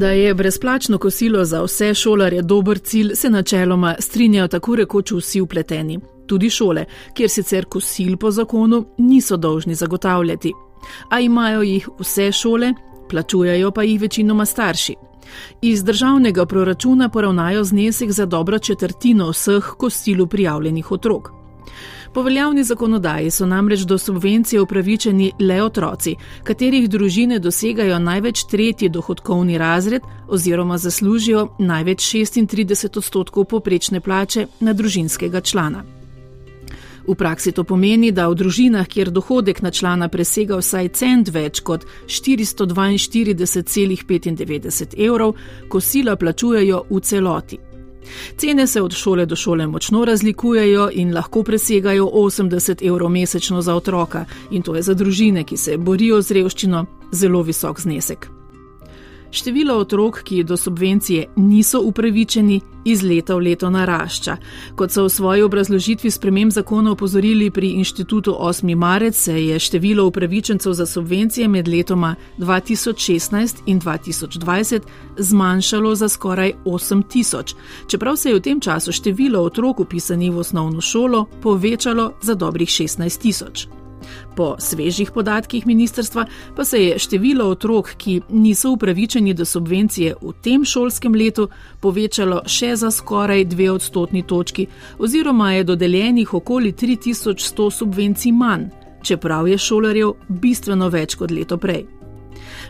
Da je brezplačno kosilo za vse šolarje dober cilj, se načeloma strinjajo tako rekoč vsi upleteni, tudi šole, kjer sicer kosil po zakonu niso dolžni zagotavljati. A imajo jih vse šole, plačujejo pa jih večinoma starši. Iz državnega proračuna poravnajo znesek za dobro četrtino vseh kosilu prijavljenih otrok. Po veljavni zakonodaji so namreč do subvencije upravičeni le otroci, katerih družine dosegajo največ tretji dohodkovni razred oziroma zaslužijo največ 36 odstotkov poprečne plače na družinskega člana. V praksi to pomeni, da v družinah, kjer dohodek na člana presega vsaj cent več kot 442,95 evrov, kosila plačujejo v celoti. Cene se od šole do šole močno razlikujejo in lahko presegajo 80 evrov mesečno za otroka, in to je za družine, ki se borijo z revščino, zelo visok znesek. Število otrok, ki do subvencije niso upravičeni, iz leta v leto narašča. Kot so v svoji obrazložitvi sprememb zakona opozorili pri inštitutu 8. marec, se je število upravičencev za subvencije med letoma 2016 in 2020 zmanjšalo za skoraj 8 tisoč, čeprav se je v tem času število otrok upisanih v osnovno šolo povečalo za dobrih 16 tisoč. Po svežih podatkih ministrstva pa se je število otrok, ki niso upravičeni do subvencije v tem šolskem letu, povečalo še za skoraj dve odstotni točki, oziroma je dodeljenih okoli 3100 subvencij manj, čeprav je šolarjev bistveno več kot leto prej.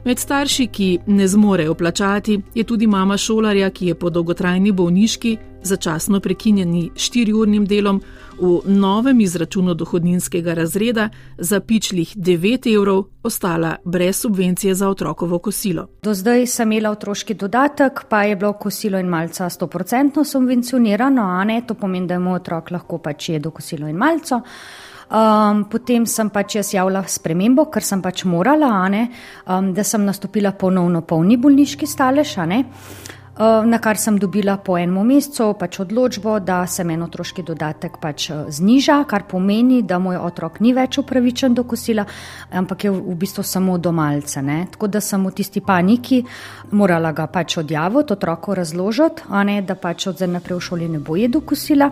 Med starši, ki ne zmorejo plačati, je tudi mama šolarja, ki je po dolgotrajni bolniški, začasno prekinjeni štiriurnim delom, v novem izračunu dohodninskega razreda za pičlih 9 evrov ostala brez subvencije za otrokovo kosilo. Do zdaj sem imela otroški dodatek, pa je bilo kosilo in malce 100% subvencionirano, a ne to pomeni, da je moj otrok lahko pač jedel kosilo in malce. Um, potem sem pač jaz javila spremembo, ker sem pač morala, ne, um, da sem nastopila ponovno polni bolniški stalež. Uh, na kar sem dobila po enem mesecu pač odločbo, da se meni otroški dodatek pač uh, zniža, kar pomeni, da moj otrok ni več upravičen do kosila, ampak je v bistvu samo do malce. Ne? Tako da sem v tisti paniki morala ga pač odjaviti, otroku razložiti, ne, da pač od zdaj naprej v šoli ne bo jedel kosila.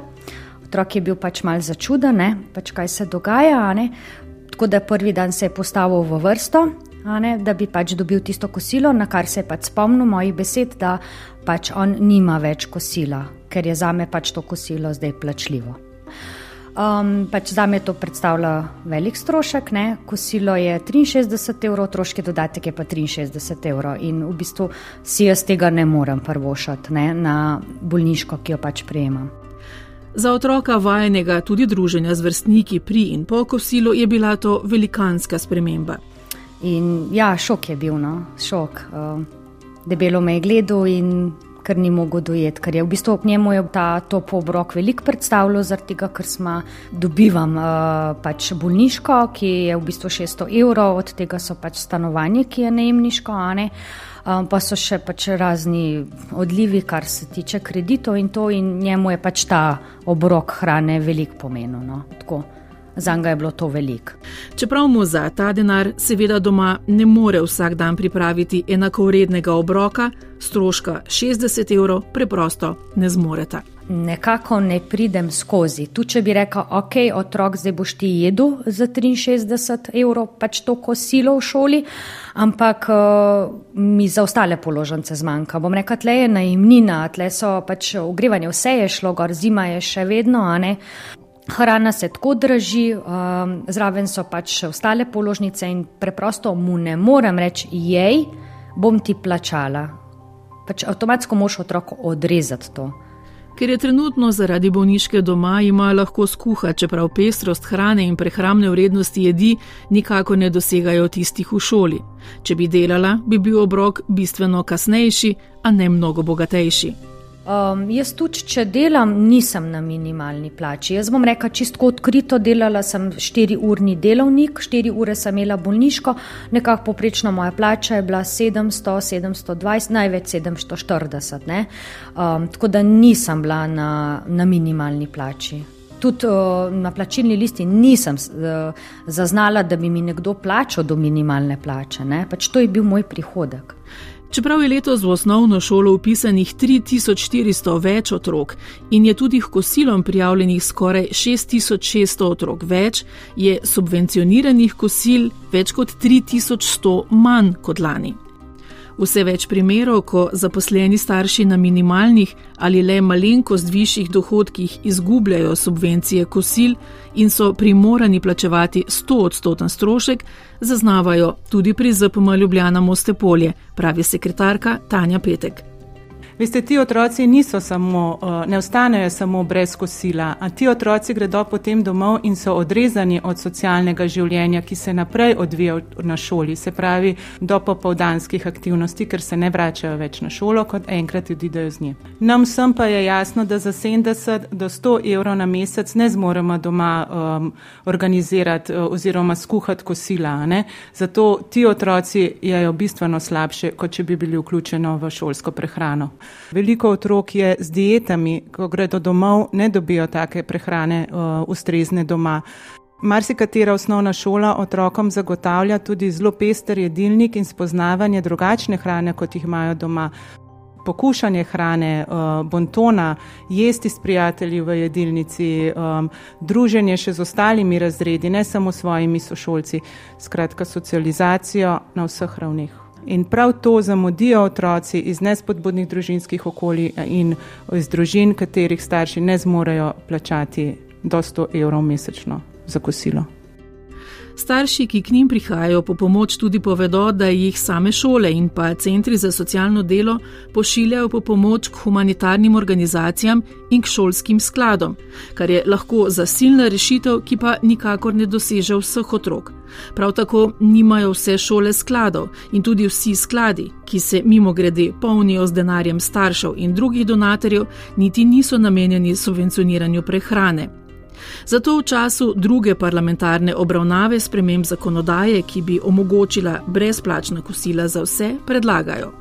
Otrok je bil pač mal začuden, pač kaj se dogaja. Tako da prvi dan se je postavil v vrsto, ne, da bi pač dobil tisto kosilo, na kar se je pač spomnil mojih besed, da pač on nima več kosila, ker je za me pač to kosilo zdaj plačljivo. Um, pač za me to predstavlja velik strošek, ne? kosilo je 63 evrov, otroški dodatek je pa 63 evrov in v bistvu si jaz tega ne morem prvošati ne? na bolniško, ki jo pač prejemam. Za otroka vajenega tudi druženja z vrstniki pri in po kosilu je bila to velikanska sprememba. In ja, šok je bil, no, šok. Uh, debelo me je gledal in kar ni mogel dojeti, ker je v bistvu ob njemu ta top obrok velik predstavljal, zaradi tega, ker smo dobivam uh, pač bolniško, ki je v bistvu 600 evrov, od tega so pač stanovanje, ki je najemniško, um, pa so še pač razni odlivi, kar se tiče kreditov in to in njemu je pač ta obrok hrane velik pomenil. No, za njega je bilo to veliko. Čeprav mu za ta denar seveda doma ne more vsak dan pripraviti enakovrednega obroka, stroška 60 evrov preprosto ne zmoreta. Nekako ne pridem skozi. Tu, če bi rekel, ok, otrok, zdaj boš ti jedel za 63 evrov, pač to kosilo v šoli, ampak uh, mi za ostale položnice zmanjka. Bom rekel, tle je najemnina, tle so pač ogrevanje, vse je šlo gor, zima je še vedno, a ne. Hrana se tako draži, um, zraven so pač ostale položnice in preprosto mu ne morem reči, jej, bom ti plačala. Pač avtomatsko moš otroku odrezati to. Ker je trenutno zaradi bolniške doma, ima lahko skuha, čeprav pestrost hrane in prehrambne vrednosti jedi nikako ne dosegajo tistih v šoli. Če bi delala, bi bil obrok bistveno kasnejši, a ne mnogo bogatejši. Um, jaz tudi, če delam, nisem na minimalni plači. Jaz bom rekla čisto odkrito, delala sem 4-urni delovnik, 4 ure sem imela bolniško, nekako poprečna moja plača je bila 700, 720, največ 740. Um, tako da nisem bila na, na minimalni plači. Tudi uh, na plačilni listi nisem uh, zaznala, da bi mi nekdo plačal do minimalne plače. Pač to je bil moj prihodek. Čeprav je letos v osnovno šolo upisanih 3400 več otrok in je tudi k kosilom prijavljenih skoraj 6600 otrok več, je subvencioniranih kosil več kot 3100 manj kot lani. Vse več primerov, ko zaposleni starši na minimalnih ali le malenkost višjih dohodkih izgubljajo subvencije kosil in so primorani plačevati 100 odstoten strošek, zaznavajo tudi pri ZPM Ljubljana Mostepolje, pravi sekretarka Tanja Petek. Veste, ti otroci niso samo, eh, ne ostanejo samo brez kosila, a ti otroci gredo potem domov in so odrezani od socialnega življenja, ki se naprej odvija na šoli, se pravi do popovdanskih aktivnosti, ker se ne vračajo več na šolo, kot enkrat odidejo z nje. Nam vsem pa je jasno, da za 70 do 100 evrov na mesec ne zmoremo doma um, organizirati uh, oziroma skuhati kosila. Ne? Zato ti otroci jejo bistveno slabše, kot če bi bili vključeni v šolsko prehrano. Veliko otrok je z dietami, ko gredo domov, ne dobijo take prehrane uh, ustrezne doma. Marsikatera osnovna šola otrokom zagotavlja tudi zelo pester jedilnik in spoznavanje drugačne hrane, kot jih imajo doma. Pokušanje hrane, uh, bontona, jesti s prijatelji v jedilnici, um, druženje še z ostalimi razredi, ne samo s svojimi sošolci, skratka socializacijo na vseh ravneh. In prav to zamudijo otroci iz nespodbudnih družinskih okolij in iz družin, katerih starši ne zmorejo plačati do 100 evrov mesečno za kosilo. Starši, ki k njim prihajajo po pomoč, tudi povedo, da jih same šole in pa centri za socialno delo pošiljajo po pomoč k humanitarnim organizacijam in k šolskim skladom, kar je lahko zasilna rešitev, ki pa nikakor ne doseže vseh otrok. Prav tako nimajo vse šole skladov in tudi vsi skladi, ki se mimo grede polnijo z denarjem staršev in drugih donatorjev, niti niso namenjeni subvencioniranju prehrane. Zato v času druge parlamentarne obravnave sprememb zakonodaje, ki bi omogočila brezplačna kosila za vse, predlagajo.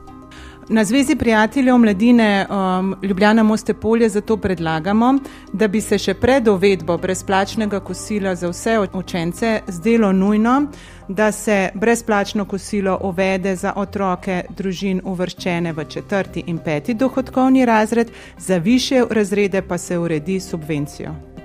Na Zvezi prijateljev mladine um, Ljubljana Moste Polje zato predlagamo, da bi se še pred uvedbo brezplačnega kosila za vse učence zdelo nujno, da se brezplačno kosilo uvede za otroke družin uvrščene v četrti in peti dohodkovni razred, za više razrede pa se uredi subvencijo.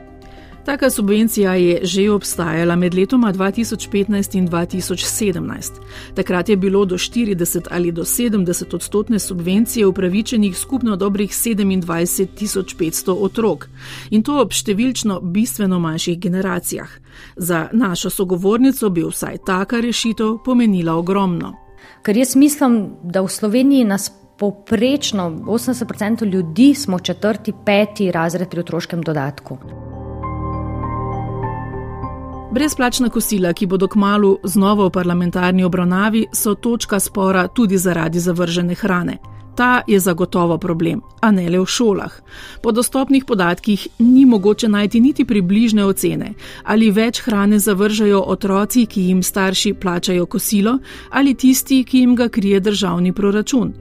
Taka subvencija je že obstajala med letoma 2015 in 2017. Takrat je bilo do 40 ali do 70 odstotne subvencije upravičenih skupno dobrih 27.500 otrok in to ob številčno bistveno manjših generacijah. Za našo sogovornico bi vsaj taka rešitev pomenila ogromno. Ker jaz mislim, da v Sloveniji nas poprečno 80% ljudi smo četrti, peti razred pri otroškem dodatku. Brezplačna kosila, ki bodo kmalo znova v parlamentarni obravnavi, so točka spora tudi zaradi zavržene hrane. Ta je zagotovo problem, a ne le v šolah. Po dostopnih podatkih ni mogoče najti niti približne ocene, ali več hrane zavržajo otroci, ki jim starši plačajo kosilo, ali tisti, ki jim ga krije državni proračun.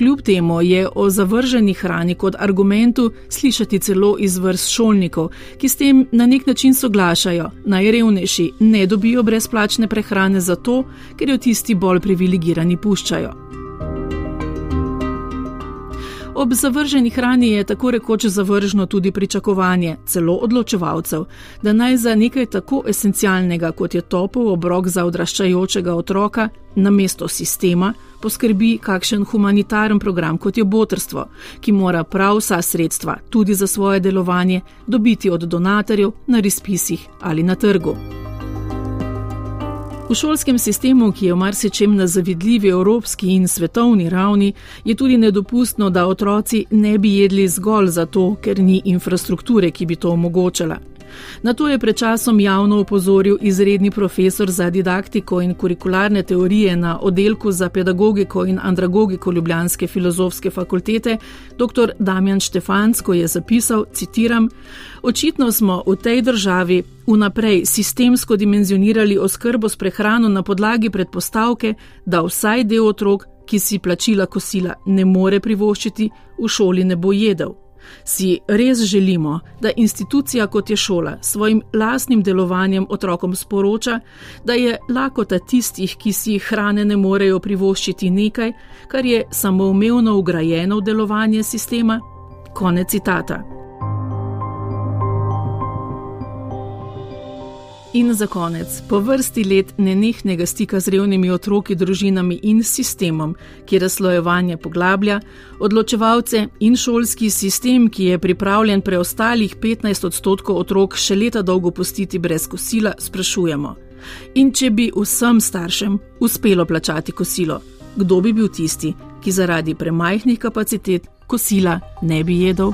Kljub temu je o zavrženi hrani kot argumentu slišati celo iz vrst šolnikov, ki s tem na nek način soglašajo, najrevnejši ne dobijo brezplačne prehrane zato, ker jo tisti bolj privilegirani puščajo. Ob zavrženi hrani je tako rekoč zavržno tudi pričakovanje celo odločevalcev, da naj za nekaj tako esencialnega, kot je topel obrok za odraščajočega otroka, na mesto sistema poskrbi kakšen humanitaren program, kot je botrstvo, ki mora prav vsa sredstva, tudi za svoje delovanje, dobiti od donatorjev na razpisih ali na trgu. V šolskem sistemu, ki je v marsičem na zavidljivi evropski in svetovni ravni, je tudi nedopustno, da otroci ne bi jedli zgolj zato, ker ni infrastrukture, ki bi to omogočala. Na to je pred časom javno upozoril izredni profesor za didaktiko in kurikularne teorije na oddelku za pedagogiko in andragogiko Ljubljanske filozofske fakultete, dr. Damjan Štefanc, ko je zapisal: citiram, Očitno smo v tej državi vnaprej sistemsko dimenzionirali oskrbo s prehrano na podlagi predpostavke, da vsaj del otrok, ki si plačila kosila ne more privoščiti, v šoli ne bo jedel. Si res želimo, da institucija kot je šola svojim lastnim delovanjem otrokom sporoča, da je lakota tistih, ki si hrane ne morejo privoščiti nekaj, kar je samoumevno ugrajeno v delovanje sistema? Konec citata. In za konec, po vrsti let nenehnega stika z revnimi otroki, družinami in sistemom, ki razslojevanje poglablja, odločevalce in šolski sistem, ki je pripravljen preostalih 15 odstotkov otrok še leta dolgo pustiti brez kosila, sprašujemo. In če bi vsem staršem uspelo plačati kosilo, kdo bi bil tisti, ki zaradi premajhnih kapacitet kosila ne bi jedel?